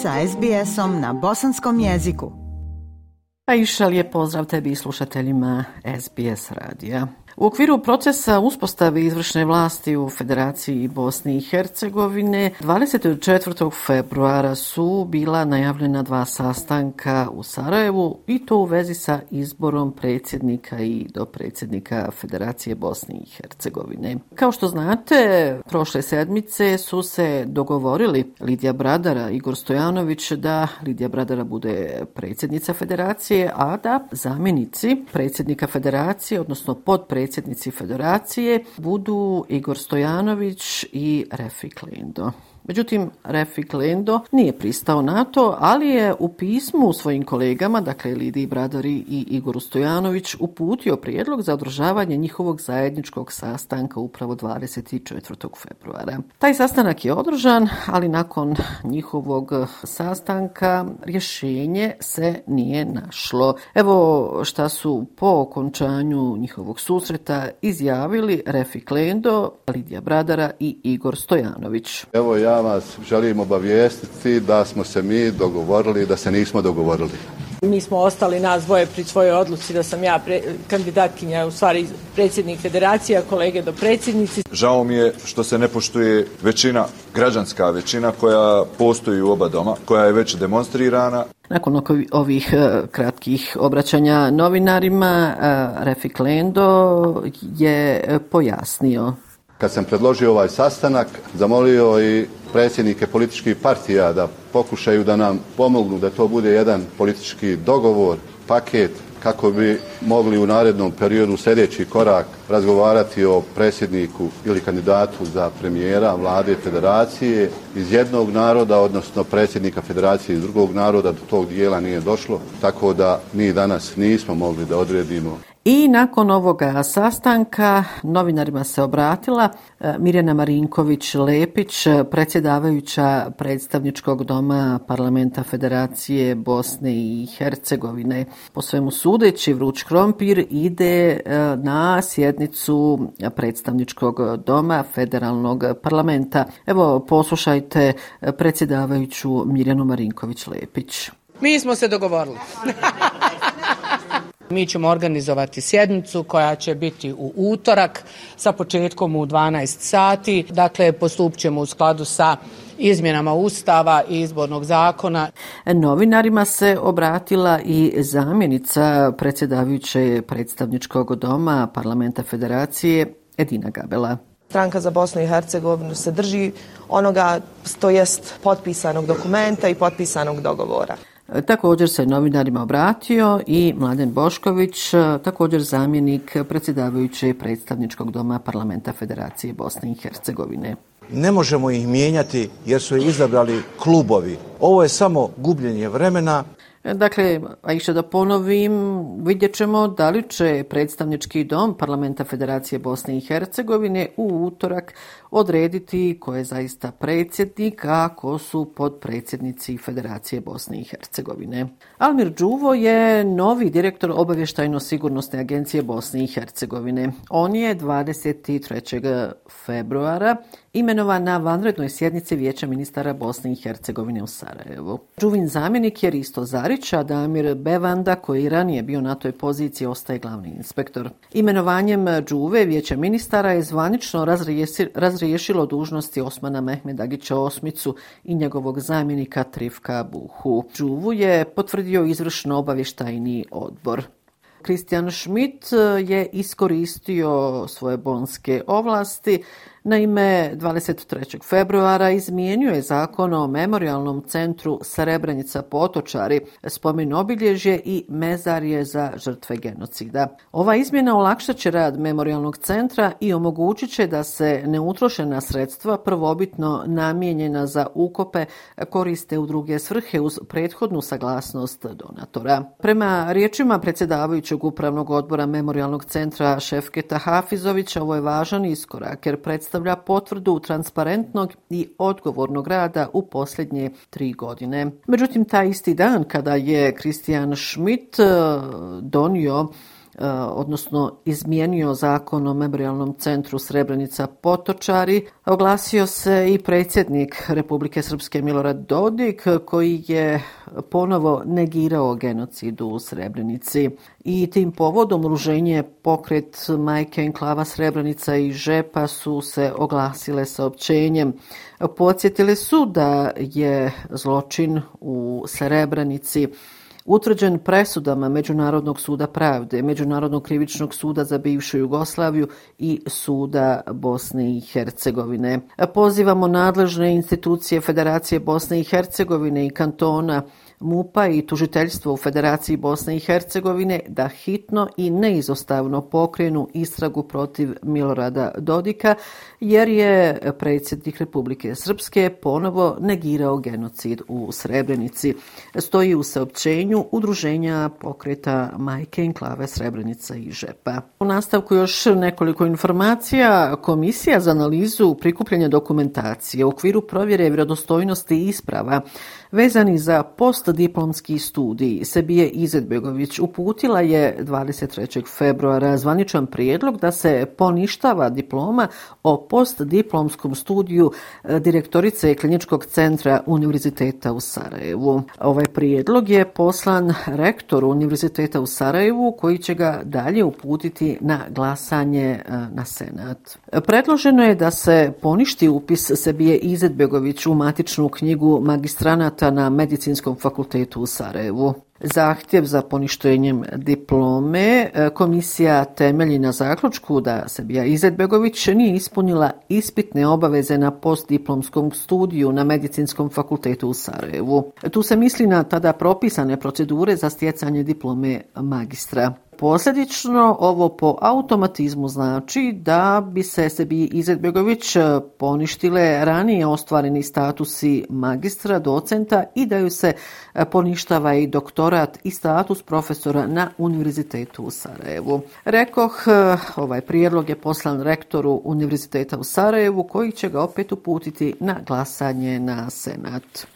sa SBS-om na bosanskom jeziku. A iša lijep pozdrav tebi i slušateljima SBS radija. U okviru procesa uspostave izvršne vlasti u Federaciji Bosne i Hercegovine 24. februara su bila najavljena dva sastanka u Sarajevu i to u vezi sa izborom predsjednika i do predsjednika Federacije Bosne i Hercegovine. Kao što znate, prošle sedmice su se dogovorili Lidija Bradara i Igor Stojanović da Lidija Bradara bude predsjednica Federacije, a da zamjenici predsjednika Federacije, odnosno podpredsjednika predsjednici federacije budu Igor Stojanović i Refik Lindo. Međutim, Refik Lendo nije pristao na to, ali je u pismu svojim kolegama, dakle Lidiji Bradari i Igoru Stojanović, uputio prijedlog za održavanje njihovog zajedničkog sastanka upravo 24. februara. Taj sastanak je održan, ali nakon njihovog sastanka rješenje se nije našlo. Evo šta su po okončanju njihovog susreta izjavili Refik Lendo, Lidija Bradara i Igor Stojanović. Evo ja vas želim obavijestiti da smo se mi dogovorili da se nismo dogovorili. Mi smo ostali nas dvoje pri svojoj odluci da sam ja pre, kandidatkinja, u stvari predsjednik federacija, kolege do predsjednici. Žao mi je što se ne poštuje većina, građanska većina koja postoji u oba doma, koja je već demonstrirana. Nakon ovih e, kratkih obraćanja novinarima, e, Refik Lendo je pojasnio kad sam predložio ovaj sastanak, zamolio i predsjednike političkih partija da pokušaju da nam pomognu da to bude jedan politički dogovor, paket, kako bi mogli u narednom periodu sljedeći korak razgovarati o predsjedniku ili kandidatu za premijera vlade federacije iz jednog naroda, odnosno predsjednika federacije iz drugog naroda, do tog dijela nije došlo, tako da mi danas nismo mogli da odredimo I nakon ovoga sastanka novinarima se obratila e, Mirjana Marinković-Lepić, predsjedavajuća predstavničkog doma parlamenta Federacije Bosne i Hercegovine. Po svemu sudeći, Vruć Krompir ide e, na sjednicu predstavničkog doma federalnog parlamenta. Evo, poslušajte predsjedavajuću Mirjanu Marinković-Lepić. Mi smo se dogovorili. Mi ćemo organizovati sjednicu koja će biti u utorak sa početkom u 12 sati. Dakle, postup ćemo u skladu sa izmjenama Ustava i izbornog zakona. Novinarima se obratila i zamjenica predsjedavajuće predstavničkog doma Parlamenta Federacije Edina Gabela. Stranka za Bosnu i Hercegovinu se drži onoga, to jest potpisanog dokumenta i potpisanog dogovora. Također se novinarima obratio i Mladen Bošković, također zamjenik predsjedavajuće predstavničkog doma Parlamenta Federacije Bosne i Hercegovine. Ne možemo ih mijenjati jer su izabrali klubovi. Ovo je samo gubljenje vremena. Dakle, a išće da ponovim, vidjet ćemo da li će predstavnički dom Parlamenta Federacije Bosne i Hercegovine u utorak odrediti ko je zaista predsjednik, a ko su podpredsjednici Federacije Bosne i Hercegovine. Almir Đuvo je novi direktor obavještajno-sigurnosne agencije Bosne i Hercegovine. On je 23. februara imenovan na vanrednoj sjednici Vijeća ministara Bosne i Hercegovine u Sarajevu. Đuvin zamjenik je Risto Zarić, a Damir Bevanda, koji ranije bio na toj poziciji, ostaje glavni inspektor. Imenovanjem Đuve Vijeća ministara je zvanično razriješilo dužnosti Osmana Mehmedagića Osmicu i njegovog zamjenika Trifka Buhu. Đuvu je potvrdio izvršno obavještajni odbor. Kristijan Schmidt je iskoristio svoje bonske ovlasti Naime, 23. februara izmijenio je zakon o memorialnom centru Srebrenica Potočari, spomen obilježje i mezarje za žrtve genocida. Ova izmjena olakšat će rad memorialnog centra i omogućit će da se neutrošena sredstva prvobitno namijenjena za ukope koriste u druge svrhe uz prethodnu saglasnost donatora. Prema riječima predsjedavajućeg upravnog odbora memorialnog centra Šefketa Hafizovića, ovo je važan iskorak jer predstavlja predstavlja potvrdu transparentnog i odgovornog rada u posljednje tri godine. Međutim, taj isti dan kada je Christian Schmidt eh, donio E, odnosno izmijenio zakon o memorialnom centru Srebrenica Potočari. Oglasio se i predsjednik Republike Srpske Milorad Dodik koji je ponovo negirao genocid u Srebrenici. I tim povodom ruženje pokret Majke Enklava Srebrenica i Žepa su se oglasile saopćenjem. Podsjetile su da je zločin u Srebrenici utvrđen presudama Međunarodnog suda pravde, Međunarodnog krivičnog suda za bivšu Jugoslaviju i suda Bosne i Hercegovine. Pozivamo nadležne institucije Federacije Bosne i Hercegovine i kantona MUPA i tužiteljstvo u Federaciji Bosne i Hercegovine da hitno i neizostavno pokrenu istragu protiv Milorada Dodika, jer je predsjednik Republike Srpske ponovo negirao genocid u Srebrenici. Stoji u saopćenju udruženja pokreta Majke Enklave Srebrenica i Žepa. U nastavku još nekoliko informacija. Komisija za analizu prikupljanja dokumentacije u okviru provjere vjerodostojnosti isprava vezani za post postdiplomski studij. Sebije Izetbegović uputila je 23. februara zvaničan prijedlog da se poništava diploma o postdiplomskom studiju e, direktorice kliničkog centra Univerziteta u Sarajevu. Ovaj prijedlog je poslan rektoru Univerziteta u Sarajevu koji će ga dalje uputiti na glasanje e, na Senat. Predloženo je da se poništi upis Sebije Izetbegović u matičnu knjigu magistranata na Medicinskom fakultetu u Sarajevu. Zahtjev za poništenjem diplome e, komisija temelji na zaključku da Sebija Izetbegović nije ispunila ispitne obaveze na postdiplomskom studiju na Medicinskom fakultetu u Sarajevu. Tu se misli na tada propisane procedure za stjecanje diplome magistra. Posljedično, ovo po automatizmu znači da bi se sebi Izetbegović e, poništile ranije ostvareni statusi magistra, docenta i da ju se e, poništava i doktorat i status profesora na Univerzitetu u Sarajevu. Rekoh, e, ovaj prijedlog je poslan rektoru Univerziteta u Sarajevu koji će ga opet uputiti na glasanje na Senat.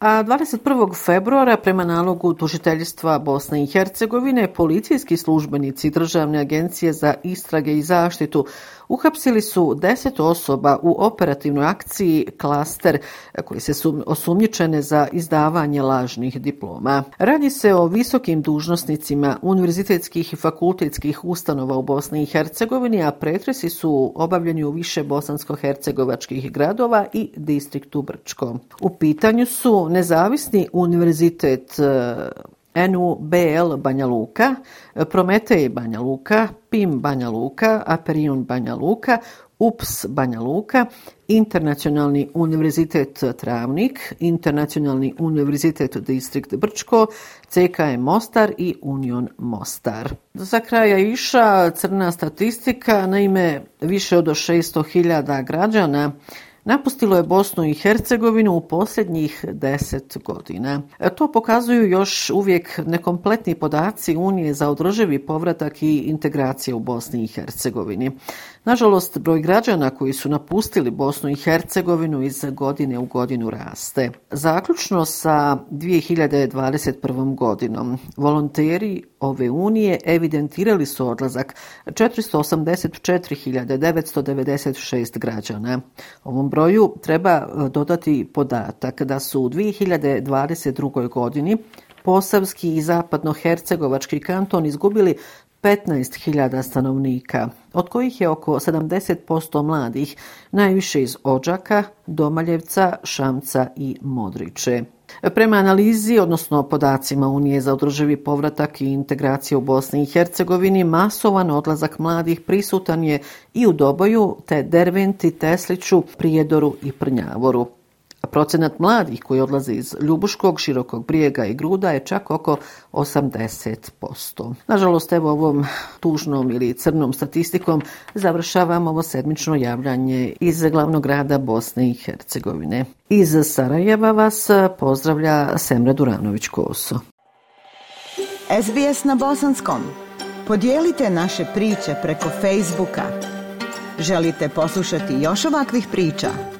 A 21. februara prema nalogu tužiteljstva Bosne i Hercegovine policijski službenici Državne agencije za istrage i zaštitu uhapsili su deset osoba u operativnoj akciji Klaster koji se su osumnjičene za izdavanje lažnih diploma. Radi se o visokim dužnosnicima univerzitetskih i fakultetskih ustanova u Bosni i Hercegovini, a pretresi su obavljeni u više bosansko-hercegovačkih gradova i distriktu Brčko. U pitanju su nezavisni univerzitet NUBL Banja Luka, Prometej Banja Luka, PIM Banja Luka, Aperion Banja Luka, UPS Banja Luka, Internacionalni univerzitet Travnik, Internacionalni univerzitet Distrikt Brčko, CKM Mostar i Union Mostar. Za kraja iša crna statistika, naime više od 600.000 građana napustilo je Bosnu i Hercegovinu u posljednjih deset godina. E, to pokazuju još uvijek nekompletni podaci Unije za održivi povratak i integracije u Bosni i Hercegovini. Nažalost, broj građana koji su napustili Bosnu i Hercegovinu iz godine u godinu raste. Zaključno sa 2021. godinom, volonteri ove unije evidentirali su odlazak 484.996 građana. Ovom broju treba e, dodati podatak da su u 2022. godini Posavski i zapadno-hercegovački kanton izgubili 15.000 stanovnika, od kojih je oko 70% mladih, najviše iz Ođaka, Domaljevca, Šamca i Modriče. Prema analizi, odnosno podacima Unije za održivi povratak i integraciju u Bosni i Hercegovini, masovan odlazak mladih prisutan je i u Doboju, te Derventi, Tesliću, Prijedoru i Prnjavoru. Procenat mladih koji odlaze iz Ljubuškog, Širokog brijega i Gruda je čak oko 80%. Nažalost, evo ovom tužnom ili crnom statistikom završavam ovo sedmično javljanje iz glavnog grada Bosne i Hercegovine. Iz Sarajeva vas pozdravlja Semra Duranović-Koso. SBS na bosanskom. Podijelite naše priče preko Facebooka. Želite poslušati još ovakvih priča?